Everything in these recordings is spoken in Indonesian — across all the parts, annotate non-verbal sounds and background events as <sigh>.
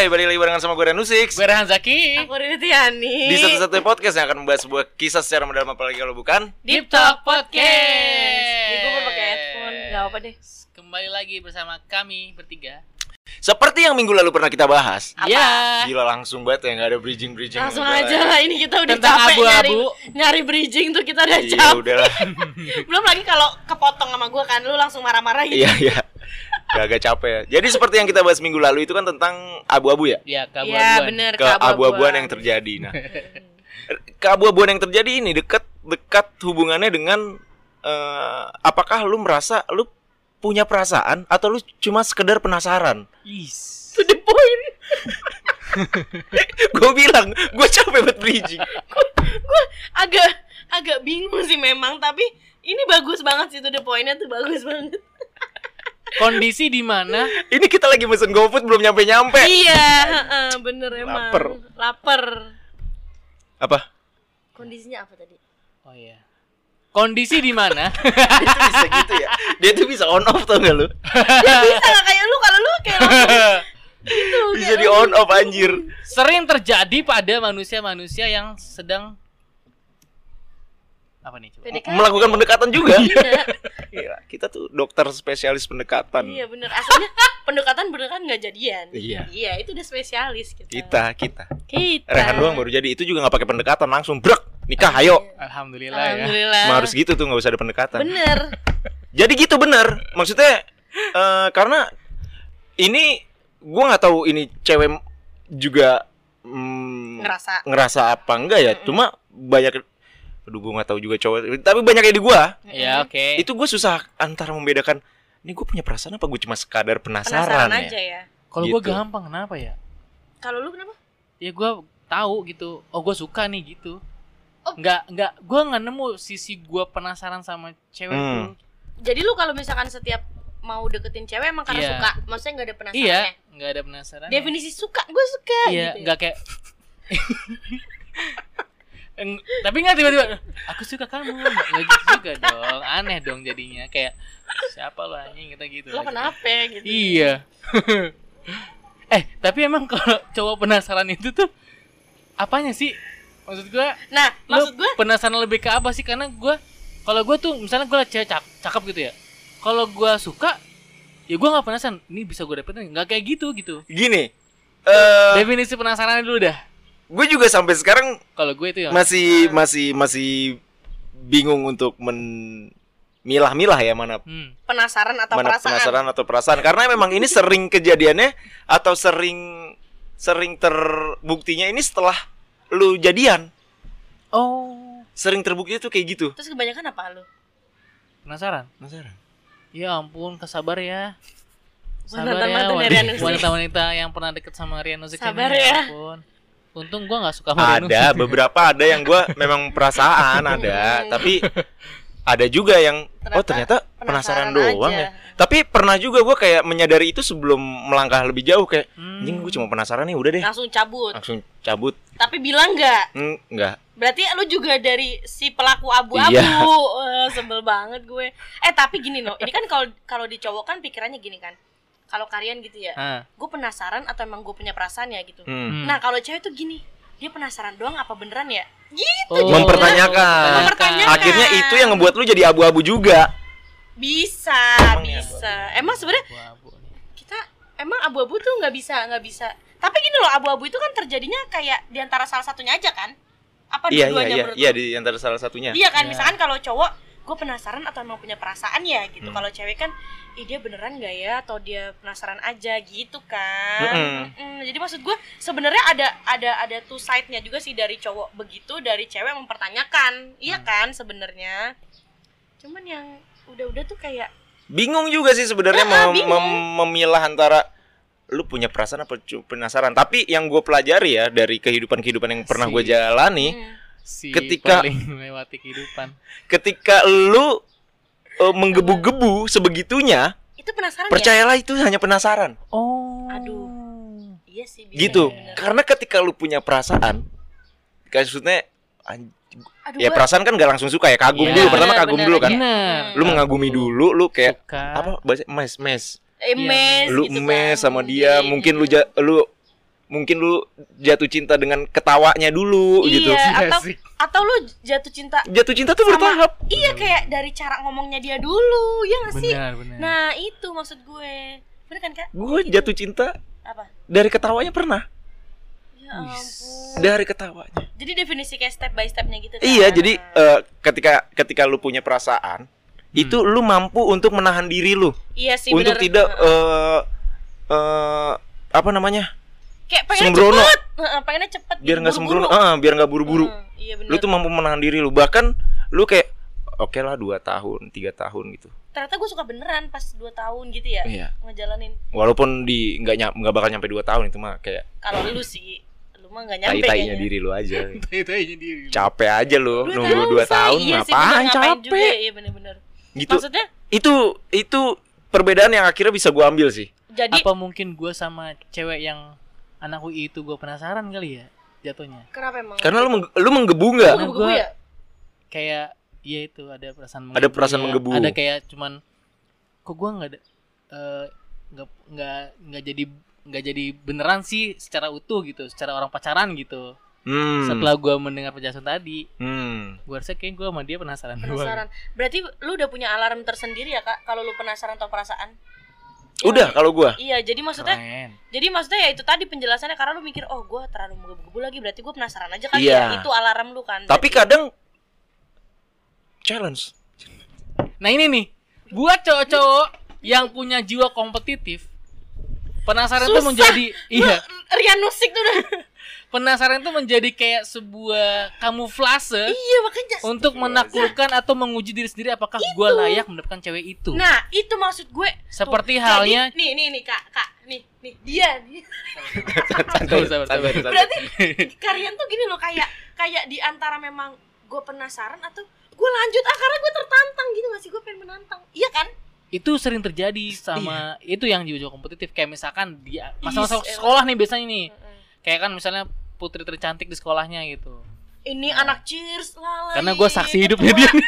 Hai, balik lagi barengan sama gue Renu Six. Gue Rehan Zaki. Aku Riri Tiani. Di satu-satunya podcast yang akan membahas sebuah kisah secara mendalam apalagi kalau bukan Deep Talk Podcast. Gue mau pakai headphone. Gak apa deh. Kembali lagi bersama kami bertiga. Seperti yang minggu lalu pernah kita bahas. Apa? Ya Gila langsung banget ya, gak ada bridging-bridging. Langsung Udah aja lah ini kita udah Tentang capek nyari, abu-abu. nyari bridging tuh kita udah Iya capek. udahlah. <laughs> Belum lagi kalau kepotong sama gue kan Lu langsung marah-marah gitu. Iya iya Gak agak capek ya. Jadi seperti yang kita bahas minggu lalu itu kan tentang abu-abu ya? Ya Iya keabu-abuan bener Keabu-abuan yang terjadi. Nah keabu-abuan yang terjadi ini dekat dekat hubungannya dengan eh, apakah lu merasa lu punya perasaan atau lu cuma sekedar penasaran? Is. To the point. <laughs> Gue bilang gue capek buat bridging. Gue agak agak bingung sih memang Tapi ini bagus banget sih to the pointnya tuh bagus banget <laughs> Kondisi di mana Ini kita lagi mesen GoFood belum nyampe nyampe. Iya heeh, bener emang Laper. Laper Apa? Kondisinya apa tadi? Oh iya Kondisi di mana <laughs> Dia tuh bisa gitu ya. Dia tuh bisa on off tau gak lu? Ya bisa gak kayak lu kalau lu kayak gitu Bisa kayak di on off anjir. Sering terjadi pada manusia-manusia yang sedang Apa nih coba? PDKT. Melakukan pendekatan juga. Iya. <laughs> Kita tuh dokter spesialis pendekatan. Iya bener. Aslinya pendekatan pendekatan nggak jadian. Iya. Iya itu udah spesialis kita. Kita, kita. Kita. Rehan doang baru jadi. Itu juga nggak pakai pendekatan langsung brek nikah ayo. Alhamdulillah ya. Alhamdulillah. Emang harus gitu tuh nggak usah ada pendekatan. Bener. <laughs> Jadi gitu bener. Maksudnya eh, karena ini gua nggak tahu ini cewek juga mm, Ngerasa. ngerasa apa enggak ya. Cuma banyak aduh gua nggak tahu juga cowok tapi banyak yang di gua Ya oke itu gua susah antara membedakan ini gue punya perasaan apa gue cuma sekadar penasaran, Penasaran ya aja ya Kalau gue Gitu. gampang kenapa ya Kalau lu kenapa? Ya gue tahu gitu Oh gue suka nih gitu Oh. Nggak, nggak, gue nggak nemu sisi gue penasaran sama cewek Hmm. Jadi lu kalau misalkan setiap mau deketin cewek emang karena Iya. suka Maksudnya nggak ada penasarannya Iya, nggak ada penasaran. Definisi suka, gue suka Iya, gitu ya. nggak kayak. <laughs> Eng- tapi nggak tiba-tiba aku suka kamu. Nggak gitu juga dong. Aneh dong jadinya. Kayak siapa lo anjing? Kita gitu Lo kenapa gitu? Iya. <laughs> Eh tapi emang kalau cowok penasaran itu tuh apanya sih? Maksud gua Nah lo maksud gue penasaran lebih ke apa sih? Karena gua kalau gua tuh misalnya gua liat cewek cak- cakep gitu ya. Kalau gua suka ya gua nggak penasaran. Ini bisa gua dapetin nggak? Kayak gitu gitu. Gini eh definisi penasaran dulu dah gue juga sampai sekarang kalau gue itu ya masih masih masih bingung untuk memilah-milah ya mana hmm. penasaran atau mana perasaan penasaran atau perasaan karena memang ini sering kejadiannya atau sering sering terbuktinya ini setelah lu jadian oh sering terbukti tuh kayak gitu Terus kebanyakan apa lu? penasaran penasaran ya ampun kesabar ya Rian <laughs> Nusik. wanita-wanita yang pernah deket sama Rian Nusik Sabar ini, ya. ampun. Untung gua nggak suka sama Rian ada Nusik. beberapa ada yang gua memang perasaan <laughs> ada tapi ada juga yang oh ternyata penasaran, penasaran doang aja. ya tapi pernah juga gua kayak menyadari itu sebelum melangkah lebih jauh kayak Hmm. anjing gue cuma penasaran nih udah deh Langsung cabut langsung cabut Tapi bilang nggak? Hmm, enggak Berarti lu juga dari si pelaku abu-abu. Iya. <laughs> Eh, sebel banget gue. Eh tapi gini loh, ini kan kalau kalau di cowok kan pikirannya gini kan. Kalau kalian gitu ya, Ah, gue penasaran atau emang gue punya perasaan ya gitu. Hmm. hmm. Nah kalau cewek tuh gini, dia penasaran doang apa beneran ya? Gitu. Oh, Mempertanyakan. Mempertanyakan. akhirnya itu yang ngebuat lu jadi abu-abu juga Bisa, Emang ya, bisa. Emang sebenarnya Abu-abu nih. kita emang abu-abu tuh nggak bisa nggak bisa. Tapi gini loh, abu-abu itu kan terjadinya kayak di antara salah satunya aja kan? Apa iya iya dua-duanya iya iya lu? di antara salah satunya Iya kan, Iya. misalkan kalau cowok gue penasaran atau emang punya perasaan ya gitu. Hmm. Kalau cewek kan, ih dia beneran gak ya atau dia penasaran aja gitu kan. Mm-mm. Mm-mm. Jadi maksud gue sebenarnya ada ada ada two side-nya juga sih dari cowok begitu, dari cewek mempertanyakan. Iya Hmm. kan sebenarnya. Cuman yang udah-udah tuh kayak bingung juga sih sebenarnya Ya, mem- mem- memilah antara lu punya perasaan apa penasaran tapi yang gue pelajari ya dari kehidupan kehidupan yang pernah gue jalani hmm, si Ketika- <laughs> melewati kehidupan ketika lu eh, menggebu-gebu sebegitunya itu penasaran ya? percayalah itu hanya penasaran oh Aduh. Iya sih bisa gitu karena ketika lu punya perasaan maksudnya an- Aduh, ya perasaan kan gak langsung suka ya kagum Iya. dulu pertama Bener, kagum bener, dulu kan iya. bener lu mengagumi dulu lu kayak suka apa bahasa mes mes emes lu gitu mes kan. sama dia Iya, mungkin lu ja- lu mungkin lu jatuh cinta dengan ketawanya dulu gitu. iya atau Asik. atau lu jatuh cinta Jatuh cinta tuh Sama- bertahap. iya kayak dari cara ngomongnya dia dulu ya nggak sih benar benar nah itu maksud gue bener kan kak Gue jatuh cinta apa dari ketawanya pernah. ya ampun Dari ketawanya. jadi definisi kayak step by stepnya gitu kan Iya, jadi eh, ketika ketika lu punya perasaan, itu lu mampu untuk menahan diri lu iya sih untuk bener. tidak eh eh, apa namanya? Kayak pengennya sembrono. cepet Heeh, pengennya cepet biar gitu, nggak sembrono, ah, biar nggak buru-buru. Heeh, iya bener Lu tuh mampu menahan diri lu. Bahkan lu kayak oke lah dua tahun, tiga tahun gitu. ternyata gue suka beneran pas 2 tahun gitu ya Iya. ngejalanin Walaupun di nggak nyam nggak bakal nyampe dua tahun itu mah kayak kalau lu sih lu mah nggak nyampe tai-tainya kayaknya diri lu aja. <laughs> itu aja diri capek aja lu Dua nunggu dua say. tahun iya sih, ngapain bener, ngapain juga capek iya bener-bener gitu maksudnya itu itu perbedaan yang akhirnya bisa gua ambil sih jadi apa mungkin gue sama cewek yang anak UI itu gue penasaran kali ya jatuhnya kenapa emang karena lu meng- lu menggebu nggak gua- ya kayak ya itu ada perasaan Ada perasaan ya. menggebu. ada kayak cuman kok gue nggak ada eh, nggak nggak nggak jadi nggak jadi beneran sih secara utuh gitu secara orang pacaran gitu hmm. setelah gue mendengar penjelasan tadi hmm. gue rasa kayak gue sama dia penasaran doang. penasaran berarti lu udah punya alarm tersendiri ya kak kalau lu penasaran atau perasaan udah kalau gua? iya jadi maksudnya keren. jadi maksudnya ya itu tadi penjelasannya karena lu mikir oh gue terlalu menggebu-gebu lagi berarti gue penasaran aja kali Iya. ya itu alarm lu kan tapi kadang challenge. Nah ini nih. Buat cowok-cowok yang punya jiwa kompetitif penasaran Susah. menjadi iya. Rian Nusik tuh udah penasaran itu menjadi kayak sebuah kamuflase iya makanya. untuk menaklukkan atau menguji diri sendiri apakah gue layak mendapatkan cewek itu. nah itu maksud gue Seperti Tuh, halnya- jadi, nih nih nih kak kak nih nih dia nih. Sabar, sabar, sabar. berarti kalian tuh gini loh kayak kayak di antara memang gue penasaran atau gue lanjut ah karena gue tertantang gitu gak sih? Gue pengen menantang. Iya kan? Itu sering terjadi sama itu yang jiwa kompetitif. Kayak misalkan dia masa-masa sekolah nih biasanya nih. Kayak kan misalnya putri tercantik di sekolahnya gitu. Ini anak cheers lah karena gue saksi hidupnya dia. <laughs>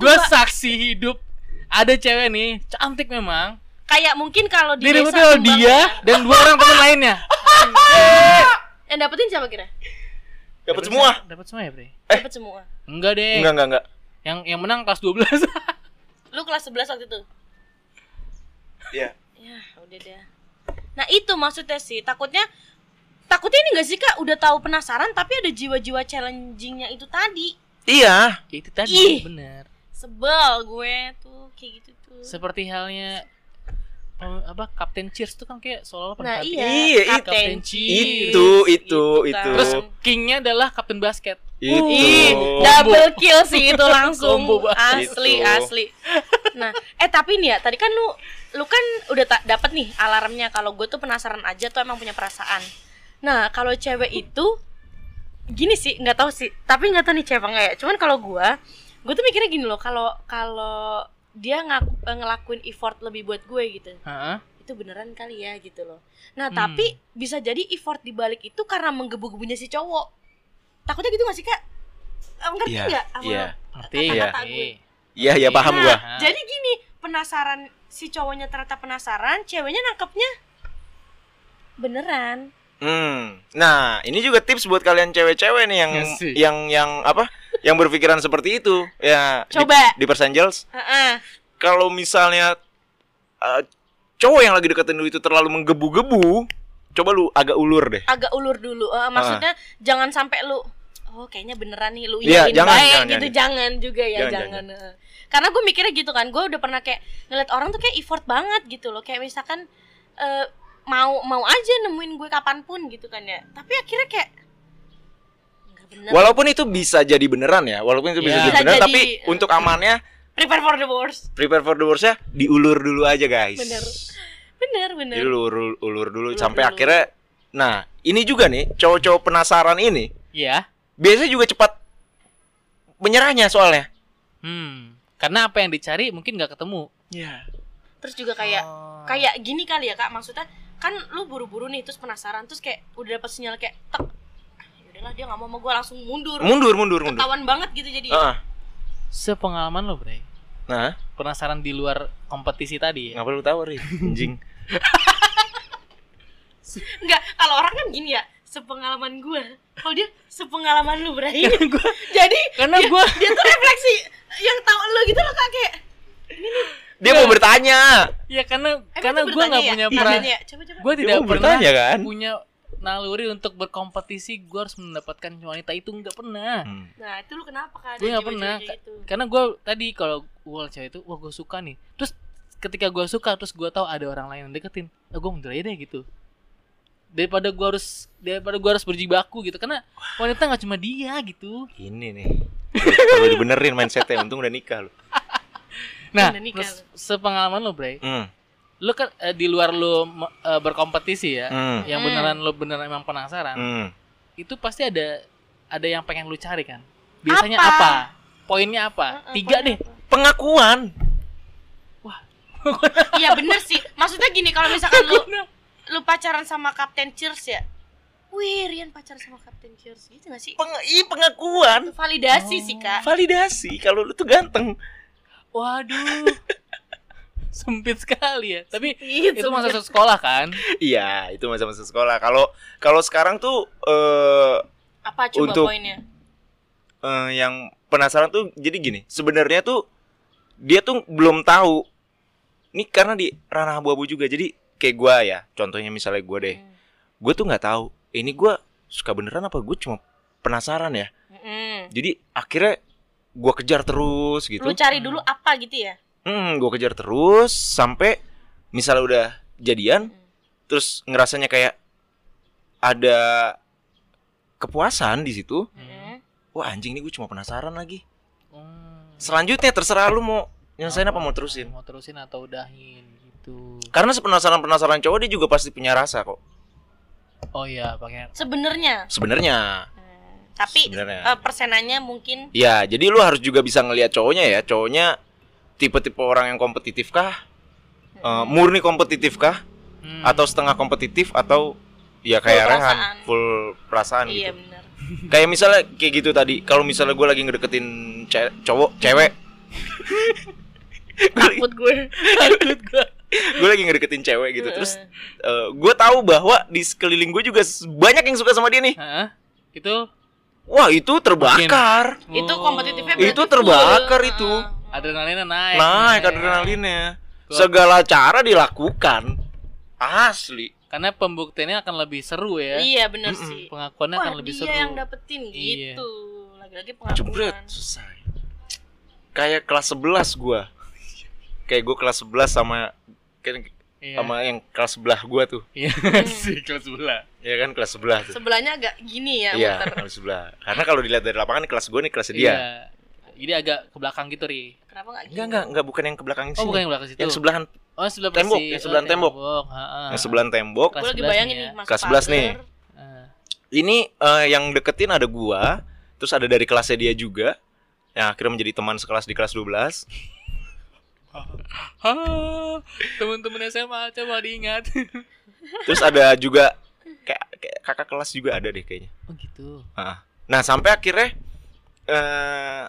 Gue saksi hidup. Ada cewek nih cantik memang. Kayak mungkin kalau di desa dia ya. dan dua orang teman lainnya. <laughs> Yang dapetin siapa kira? Dapat semua. Dapat semua ya bre dapat semua. Enggak deh. Enggak enggak enggak. Yang yang menang kelas 12 <laughs> lu kelas 11 waktu itu? Iya. ya udah deh. Nah itu maksudnya sih. Takutnya takutnya ini gak sih kak? Udah tahu penasaran tapi ada jiwa-jiwa challengingnya itu tadi. Iya. Ya, itu tadi. Ih. bener. Sebel gue tuh kayak gitu tuh. Seperti halnya apa Kapten Cheers tuh kan kayak seolah-olah nah iya. Iya, Kapten Kapten Cheers. itu itu Itu itu. kan. terus kingnya adalah Kapten Basket. Itu. Ih, double kill sih itu langsung. Asli Itu. asli. Nah, eh tapi nih ya, tadi kan lu lu kan udah tak dapat nih alarmnya. Kalau gue tuh penasaran aja tuh emang punya perasaan. Nah, kalau cewek itu gini sih, nggak tahu sih, tapi nggak tahu nih cewek nggak ya. Cuman kalau gue, gue tuh mikirnya gini loh, kalau kalau dia ngaku, eh, ngelakuin effort lebih buat gue gitu Heeh. itu beneran kali ya gitu loh. Nah, Hmm. tapi bisa jadi effort dibalik itu karena menggebu-gebunya si cowok. Takutnya gitu gak sih, Kak? Eh, Ngerti Iya, nggak iya. ngerti Iya. ngerti. iya ya paham Nah, gua Jadi gini, penasaran si cowoknya ternyata penasaran, ceweknya nangkepnya beneran. Hmm. Nah, ini juga tips buat kalian cewek-cewek nih yang Ngasih. yang yang apa? Yang berpikiran seperti itu. Ya, di- Coba. di, Pers Angels Heeh. kalau misalnya eh, cowok yang lagi deketin lu itu terlalu menggebu-gebu, coba lu agak ulur deh. Agak ulur dulu. Eh, maksudnya jangan sampai lu oh kayaknya beneran nih lu Iya, iyain jangan, baik jangan, gitu jangan. jangan, juga ya Jangan, jangan, Eh. karena gue mikirnya gitu kan gue udah pernah kayak ngeliat orang tuh kayak effort banget gitu loh kayak misalkan eh, mau mau aja nemuin gue kapan pun gitu kan ya tapi akhirnya kayak nggak bener Walaupun itu bisa jadi beneran ya, walaupun itu bisa Iya. jadi beneran, jadi, tapi eh. untuk amannya prepare for the worst prepare for the worst-nya diulur dulu aja guys. bener bener bener lu ulur, ulur dulu Ulur sampai dulu. akhirnya nah, ini juga nih cowok-cowok penasaran ini Iya. biasanya juga cepat menyerahnya soalnya. Hmm. Karena apa yang dicari mungkin nggak ketemu. Iya. terus juga kayak Oh. kayak gini kali ya kak maksudnya kan lu buru-buru nih terus penasaran terus kayak udah dapet sinyal kayak tek ah, yaudahlah dia nggak mau sama gue langsung mundur Mundur, mundur, mundur. ketahuan banget gitu jadi Heeh. sepengalaman lo, Bre. Nah, Penasaran di luar kompetisi tadi ya. ngapa lu tahu, Ri? Anjing. Enggak, kalau orang kan gini ya, sepengalaman gue. Kalau dia sepengalaman lu, gua Jadi karena dia, gua dia tuh refleksi yang tahu lu gitu loh Kak bertanya. ya karena emang karena gua nggak bertanya punya ya? peran ya? Gue tidak pernah bertanya kan? punya naluri untuk berkompetisi gue harus mendapatkan wanita itu nggak pernah Hmm. Nah, itu lu kenapa Kak? gue nggak pernah gitu? karena gue tadi kalau gue cewek itu wah gue suka nih terus ketika gue suka terus gue tahu ada orang lain yang deketin oh, gue mundur aja deh gitu daripada gue harus daripada gue harus berjibaku gitu karena wanita nggak cuma dia gitu Ini nih. Perlu perlu dibenerin mindsetnya. Untung udah nikah lu. Nah terus sepengalaman lo Bray Hmm. lo kan eh, di luar lo me- eh, berkompetisi ya Hmm. yang Hmm. beneran lo beneran emang penasaran Hmm. itu pasti ada ada yang pengen lu cari kan biasanya Apa? apa, poinnya apa Heeh, tiga poinnya deh apa? Pengakuan. <laughs> Iya bener sih. Maksudnya gini kalau misalkan lu <laughs> lu pacaran sama Kapten Cheers ya. Wih, Rian pacaran sama Kapten Cheers gitu gak sih? Peng ih, pengakuan. Itu validasi Oh. sih, Kak. Validasi kalau lu tuh ganteng. Waduh <laughs> sempit sekali ya tapi Itu, itu masa sekolah kan Iya, itu masa-masa sekolah. Kalau kalau sekarang tuh eh apa coba untuk- poinnya? eh, yang penasaran tuh jadi gini. Sebenarnya tuh dia tuh belum tahu. Ini karena di ranah abu-abu juga. Jadi kayak gua ya, contohnya misalnya gua deh. Hmm. Gue tuh nggak tahu. Ini gua suka beneran apa gue cuma penasaran ya. Mm-mm. Jadi akhirnya gua kejar terus gitu. Lu cari dulu apa gitu ya? Hmm, gue kejar terus sampai misalnya udah jadian, Hmm. terus ngerasanya kayak ada kepuasan di situ. Mm-mm. Wah anjing ini gue cuma penasaran lagi. Hmm. Selanjutnya terserah lu mau nyelesain apa mau terusin. mau terusin atau udahin gitu Karena sepenasaran penasaran cowok dia juga pasti punya rasa kok. oh iya pakai Sebenarnya. Sebenarnya. Hmm, Tapi eh, persenannya mungkin Ya, jadi lu harus juga bisa ngelihat cowoknya ya. Cowoknya tipe-tipe orang yang kompetitif kah? Eh, murni kompetitif kah? Hmm. Atau setengah kompetitif atau ya kayak Full Rehan, perasaan. full perasaan iya gitu. benar. <laughs> Kayak misalnya kayak gitu tadi, kalau misalnya gue lagi ngedeketin ce- cowok, cewek, Takut <laughs> gue. takut gua <laughs> gue lagi ngedeketin cewek gitu, terus gue tahu bahwa di sekeliling gue juga banyak yang suka sama dia nih. Hah? itu Wah itu terbakar, itu Oh. kompetitifnya Itu terbakar full. itu. Heeh. adrenalinnya naik naik nih. adrenalinnya. Gua- Segala cara dilakukan, asli. karena pembuktiannya akan lebih seru ya Iya benar Mm-mm. sih. pengakuannya Wah, akan lebih dia seru yang dapetin Iya. gitu. Lagi-lagi pengakuan. Jebret, selesai. Kayak kelas 11 gua. Kayak gue kelas 11 sama kayak Iya. sama yang kelas sebelah gua tuh. Iya <laughs> sih kelas sebelah. Ya kan kelas sebelah tuh. Sebelahnya agak gini ya Iya, kelas sebelah. Karena kalau dilihat dari lapangan kelas gua nih kelas dia. Iya. Jadi agak ke belakang gitu, Ri. Kenapa enggak gini? Enggak, enggak, enggak bukan yang ke belakang Oh, sini. bukan yang belakang situ. Yang sebelahan, Oh, sebelah Tembok, yang sebelahan Oh, tembok. Ha-ha. yang sebelahan tembok. Kelas Gue lagi 11 bayangin nih ya. Kelas 11 nih. Ah. Ini eh, yang deketin ada gua, terus ada dari kelasnya dia juga. Yang akhirnya menjadi teman sekelas di kelas 12. Teman-teman SMA coba diingat. Terus ada juga kayak, kayak kakak kelas juga ada deh kayaknya. oh gitu. Ah. Nah, sampai akhirnya eh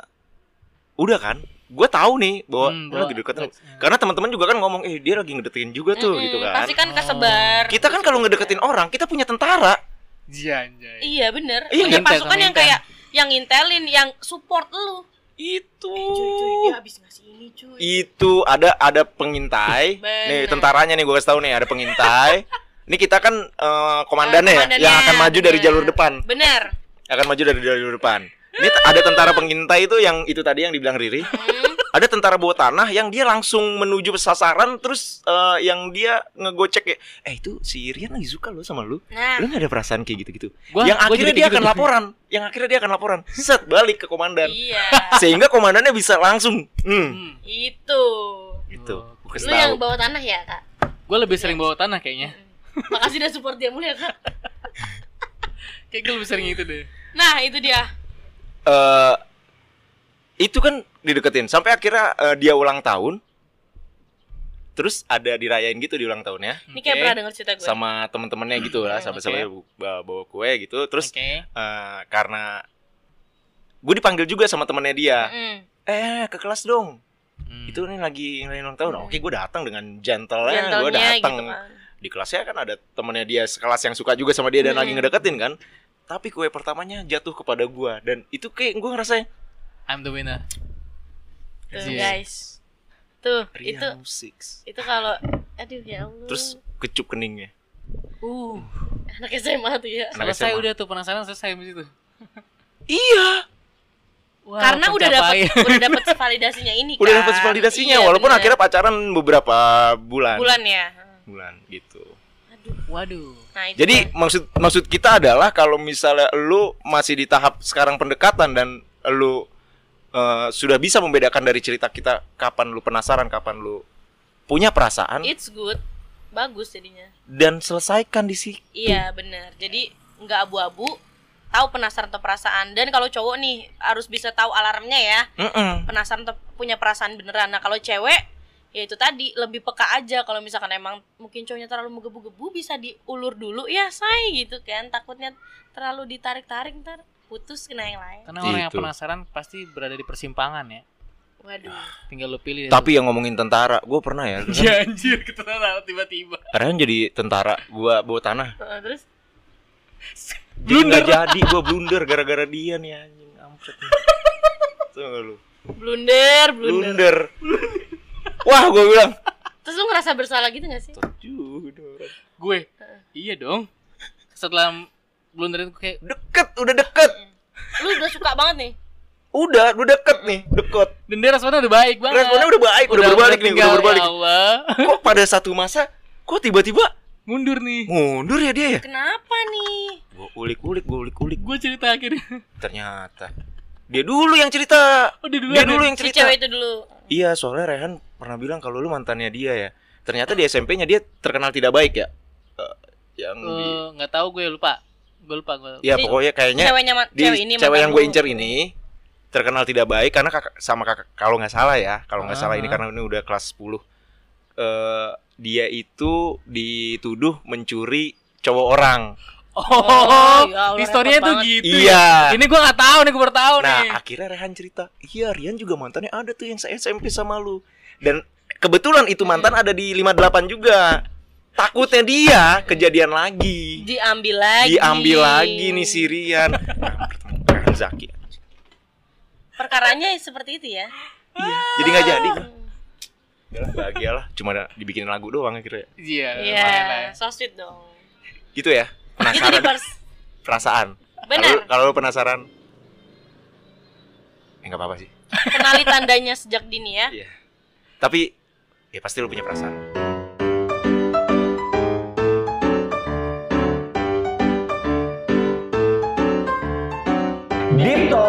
udah kan? Gue tahu nih bahwa Hmm, lagi deketin. Nah. Karena teman-teman juga kan ngomong, "Eh, dia lagi ngedeketin juga tuh." Mm-mm, gitu kan. Pasti kan Oh. kesebar. Kita kan kalau ngedeketin orang, kita punya tentara. Iya, anjay. Iya bener. Iya, Punya ngintel pasukan yang kayak yang ngintelin, yang support lu. Itu. Eh, cuy, cuy, dia habis ngasih ini cuy. Itu ada ada pengintai. Bener. nih, tentaranya nih gue kasih tahu nih, ada pengintai. Ini kita kan eh, komandannya, komandannya, yang akan maju dari jalur depan. Bener. Akan maju dari jalur depan. Ini ada tentara pengintai itu yang itu tadi yang dibilang Riri. Hmm. Ada tentara bawah tanah yang dia langsung menuju sasaran terus eh, yang dia ngegocek ya eh itu si Rian lagi suka lo sama lu Nah, lu gak ada perasaan kayak gitu-gitu Gua- yang gua akhirnya dia kayak akan gitu. laporan yang akhirnya dia akan laporan set balik ke komandan iya. <laughs> sehingga komandannya bisa langsung hmm, Hmm. Itu. gitu Oh, Lu yang tahu. bawa tanah ya, Kak? Gue lebih sering bawa tanah kayaknya. Makasih udah support dia mulu ya, Kak. <laughs> Kayak gue lebih sering itu deh. Nah, itu dia. Eh, itu kan dideketin sampai akhirnya eh, dia ulang tahun terus ada dirayain gitu di ulang tahunnya Ini kayak pernah denger cerita gue. sama temen-temennya gitu lah sampai oke. sampai bawa, kue gitu terus Oke. eh, karena gue dipanggil juga sama temennya dia Mm. eh ke kelas dong Hmm. itu nih lagi ngerayain ulang tahun Hmm. oke gue datang dengan gentle nya gue Gentle-nya datang gitu kan. di kelasnya kan ada temennya dia sekelas yang suka juga sama dia dan lagi Hmm. ngedeketin kan tapi kue pertamanya jatuh kepada gua dan itu kayak gua ngerasain I'm the winner. Tuh, Iya. guys. Tuh, itu Rian Six itu kalau aduh ya Allah. terus kecup keningnya Uh, anak SMA tuh ya. Anak selesai SMA. udah tuh penasaran selesai di situ. iya Wah, Karena udah dapat udah dapat <laughs> validasinya ini udah kan. dapat validasinya Iya, walaupun bener. akhirnya pacaran beberapa bulan bulan ya. bulan gitu Aduh. Waduh. Nah, itu Jadi kan. maksud maksud kita adalah kalau misalnya lu masih di tahap sekarang pendekatan dan lu eh, sudah bisa membedakan dari cerita kita kapan lu penasaran, kapan lu punya perasaan it's good. Bagus jadinya. dan selesaikan di situ. Iya, bener Jadi nggak abu-abu, tahu penasaran atau perasaan. Dan kalau cowok nih harus bisa tahu alarmnya ya. Mm-mm. Penasaran atau punya perasaan beneran. Nah, kalau cewek ya itu tadi lebih peka aja kalau misalkan emang mungkin cowoknya terlalu menggebu-gebu bisa diulur dulu ya say gitu kan takutnya terlalu ditarik-tarik ntar putus kena yang lain Karena orang yang penasaran pasti berada di persimpangan ya. waduh Tinggal lu pilih. Tapi yang ngomongin tentara, gue pernah ya. <laughs> Kan, ya anjir ketara tiba-tiba. Rehan jadi tentara, gua bawa tanah. Heeh, <laughs> terus Jadi nggak jadi, gua blunder gara-gara dia nih anjing. Ampet. Tuh nggak lu. blunder blunder Blunder. Wah, gua bilang. terus lu ngerasa bersalah gitu gak sih Tujuh, Gue. Iya dong. Setelah blunderin gue kayak Deket, udah deket. lu udah suka banget nih Udah, udah deket nih, deket. dan dia responnya udah baik banget. Responnya udah baik, udah, berbalik nih, udah berbalik. Ya Allah. Kok pada satu masa, kok tiba-tiba Mundur nih. mundur ya dia ya? kenapa nih Gua ulik-ulik, gua ulik-ulik. Gue cerita akhirnya. Ternyata dia dulu yang cerita. Oh, dia dulu. Dia dulu yang si cerita. cewek itu dulu Iya, soalnya Rehan pernah bilang kalau lu mantannya dia ya. Ternyata di SMP-nya dia terkenal tidak baik ya. Eh, yang di Eh, nggak tahu gue lupa. Gue lupa gue. Ya Jadi, pokoknya kayaknya ceweknya di cewek ini cewek yang gue incer ini terkenal tidak baik karena kakak, sama kakak kalau nggak salah ya kalau nggak salah ini Ah. karena ini udah kelas 10 eh dia itu dituduh mencuri cowok orang Oh, Oh, ya historinya tuh banget. gitu. Iya. ya? Ini gue nggak tahu nih, gue baru tahu nah nih. akhirnya Rehan cerita iya Rian juga mantannya ada tuh yang saya SMP sama lu dan kebetulan itu mantan ada di 58 juga takutnya dia kejadian lagi diambil lagi diambil lagi nih si Rian Rehan Zaki perkaranya seperti itu ya iya jadi nggak jadi bahagia lah cuma dibikinin lagu doang akhirnya Iya. Iya, ya. so sweet dong. gitu ya Itu di penasaran pers. perasaan Benar. Kalau- lu penasaran ya nggak apa-apa sih Kenali tandanya sejak dini ya. Iya. tapi ya pasti lu punya perasaan Podcast.